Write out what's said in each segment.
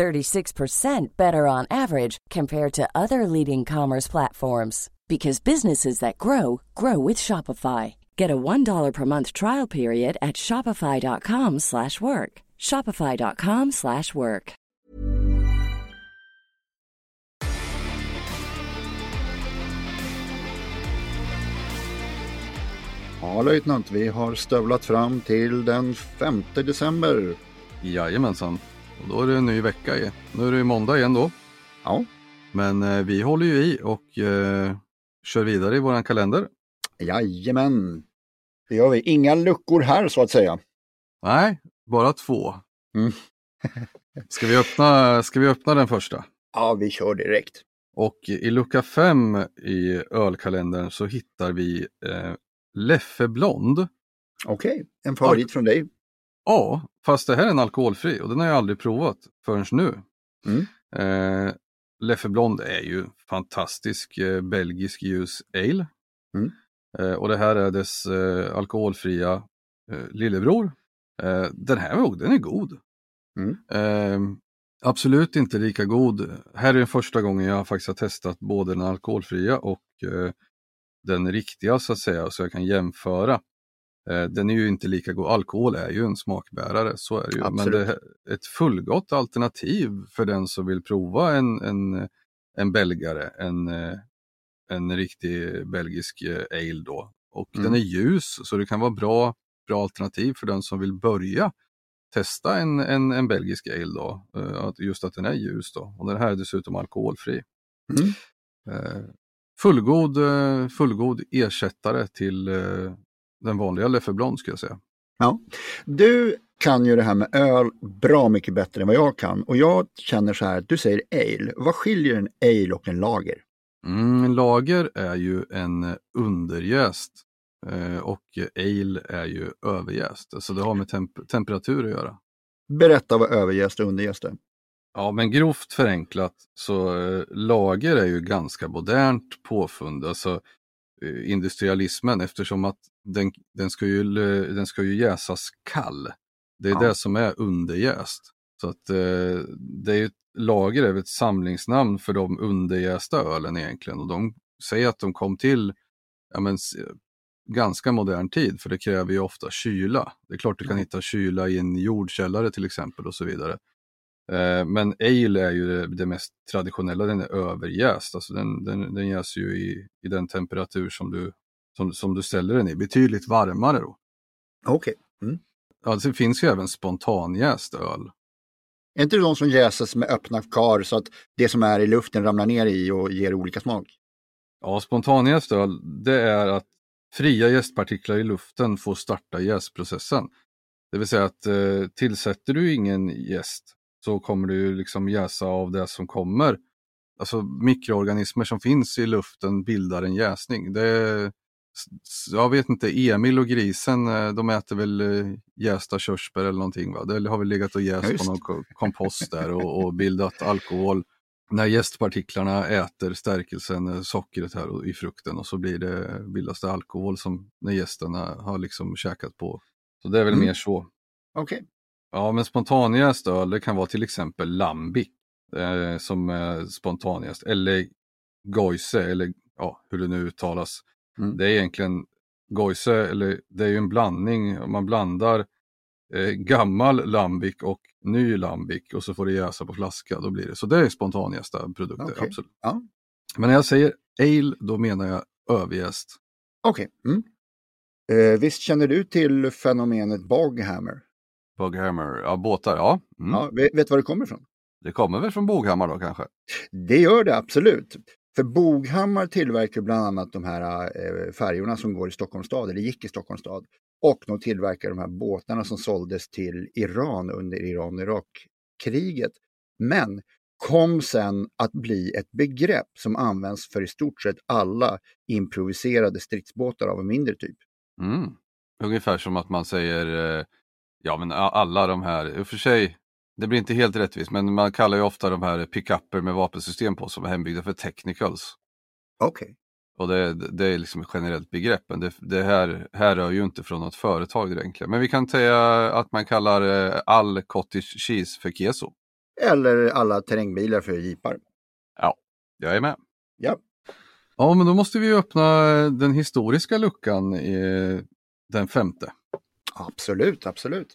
36% better on average compared to other leading commerce platforms because businesses that grow grow with Shopify. Get a $1 per month trial period at shopify.com/work. shopify.com/work. Ja, löjtnant, vi har stövlat fram till den 5 december. Jajamensan. Och då är det en ny vecka igen. Nu är det ju måndag igen då. Ja, Men eh, vi håller ju i och eh, kör vidare i våran kalender. jajamän. Det gör vi. Inga luckor här så att säga. Nej, bara två. Mm. Ska vi öppna, ska vi öppna den första? Ja, vi kör direkt. Och i lucka 5 i ölkalendern så hittar vi eh, Leffe Blond. Okej, en favorit från dig. Ja, fast det här är en alkoholfri och den har jag aldrig provat förrän nu. Mm. Eh, Leffe Blond är ju fantastisk eh, belgisk ljus ale. Mm. Eh, och det här är dess eh, alkoholfria eh, lillebror. Eh, den här den är god. Mm. Eh, absolut inte lika god. Här är den första gången jag faktiskt har testat både den alkoholfria och den riktiga så att säga, så jag kan jämföra. Eh, Den är ju inte lika god. Alkohol är ju en smakbärare, så är det ju. Men Absolut. det är ett fullgott alternativ för den som vill prova en, en, en belgare, en, eh, en riktig belgisk eh, ale då. Och Mm. den är ljus, så det kan vara bra, bra alternativ för den som vill börja testa en, en, en belgisk ale då. Just att den är ljus då. Och den här är dessutom alkoholfri. Mm. Fullgod, fullgod ersättare till den vanliga Leffe Blond skulle jag säga. Ja. Du kan ju det här med öl bra mycket bättre än vad jag kan. Och jag känner så här, att du säger ale. Vad skiljer en ale och en lager? Mm, en lager är ju en underjäst eh, och ale är ju överjäst. Så det har med temp- temperatur att göra. Berätta vad överjäst och underjäst är. Ja, men grovt förenklat så eh, lager är ju ganska modernt påfund, alltså industrialismen eftersom att den, den, ska ju, l- den ska ju jäsas kall. Det är Ja. det som är underjäst. Så att eh, det är ju, lager är ett samlingsnamn för de underjästa ölen egentligen och de säger att de kom till ja, men, ganska modern tid för det kräver ju ofta kyla. Det är klart du kan hitta kyla i en jordkällare till exempel och så vidare. Eh, Men ale är ju det, mest traditionella, den är överjäst. Alltså den, den, den jäser ju i, i den temperatur som du, som, som du ställer den i, betydligt varmare då. Okej. Ja, det finns ju även spontanjäst öl. Är inte det de som jäses med öppna kar så att det som är i luften ramlar ner i och ger olika smak? Ja, spontanjäst öl, det är att fria jästpartiklar i luften får starta jäsprocessen. Det vill säga att eh, tillsätter du ingen jäst så kommer du ju liksom jäsa av det som kommer. Alltså mikroorganismer som finns i luften bildar en jäsning. Det jag vet inte, Emil och grisen, eh, de äter väl eh, jästa körsbär eller någonting va? Det har väl legat och jäst just på någon ko- kompost där och, och bildat alkohol. När jästpartiklarna äter stärkelsen, eh, sockret här i frukten och så blir det, bildas det alkohol som när gästerna har liksom käkat på. Så det är väl Mm. mer så. Okej. Ja, men spontanjäst öl, det kan vara till exempel lambic eh, som är spontanjäst eller Goise eller ja, hur det nu uttalas. Mm. Det är egentligen Goise eller det är ju en blandning, man blandar eh, gammal lambic och ny lambic och så får det jäsa på flaska, då blir det. Så det är spontanjästa produkter, Okej. absolut. Ja. Men när jag säger ale, då menar jag överjäst. Okej. Mm. Eh, visst känner du till fenomenet boghammer? Bughammer, ja båtar, ja. Mm. Ja, vet, vet du var det kommer ifrån? Det kommer väl från Boghammar då kanske? Det gör det absolut. För Boghammar tillverkar bland annat de här eh, färjorna som går i Stockholms stad, eller gick i Stockholms stad. Och de tillverkar de här båtarna som såldes till Iran under Iran-Irak-kriget. Men kom sen att bli ett begrepp som används för i stort sett alla improviserade stridsbåtar av en mindre typ. Mm. Ungefär som att man säger, eh, ja men alla de här, i och för sig, det blir inte helt rättvist, men man kallar ju ofta de här pickupper med vapensystem på som är hembyggda för technicals. Okej. Okay. Och det, det, är liksom ett generellt begrepp, men det, det här härrör ju inte från något företag egentligen. Men vi kan säga att man kallar eh, all cottage cheese för keso. Eller alla terrängbilar för jeepar. Ja, jag är med. Ja. Ja, men då måste vi öppna den historiska luckan i den femte. Absolut, absolut.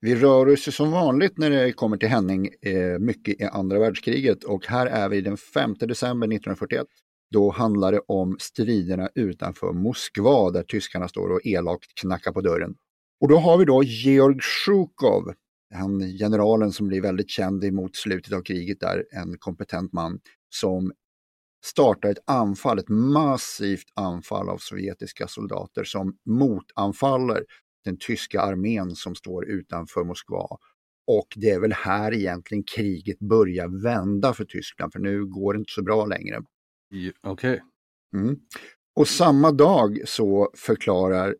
Vi rör oss som vanligt när det kommer till Henning eh, mycket i andra världskriget och här är vi den 5 december 1941. Då handlar det om striderna utanför Moskva där tyskarna står och elakt knackar på dörren. Och då har vi då Georg Sjukov, han generalen som blir väldigt känd mot slutet av kriget där, en kompetent man som startar ett anfall, ett massivt anfall av sovjetiska soldater som motanfaller den tyska armén som står utanför Moskva. Och det är väl här egentligen kriget börjar vända för Tyskland, för nu går det inte så bra längre. Okej. Okay. Mm. Och samma dag så förklarar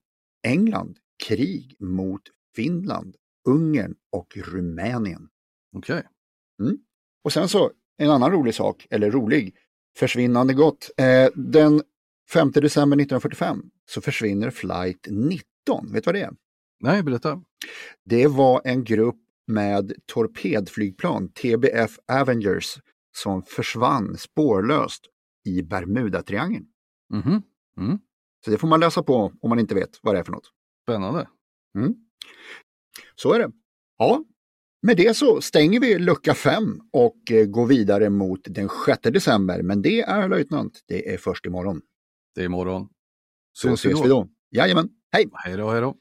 England krig mot Finland, Ungern och Rumänien. Okej. Okay. Mm. Och sen så, en annan rolig sak, eller rolig, försvinnande gott. Eh, den 5 december 1945 så försvinner flight 19. Vet du vad det är? Nej, berätta. Det var en grupp med torpedflygplan, TBF Avengers, som försvann spårlöst i Bermudatriangeln. Mm -hmm. mm. Så det får man läsa på om man inte vet vad det är för något. Spännande. Mm. Så är det. Ja, med det så stänger vi lucka 5 och går vidare mot den 6 december. Men det är löjtnant, det är först imorgon. Det är imorgon. Så ses vi då. Jajamän, hej! Hej då, hej då.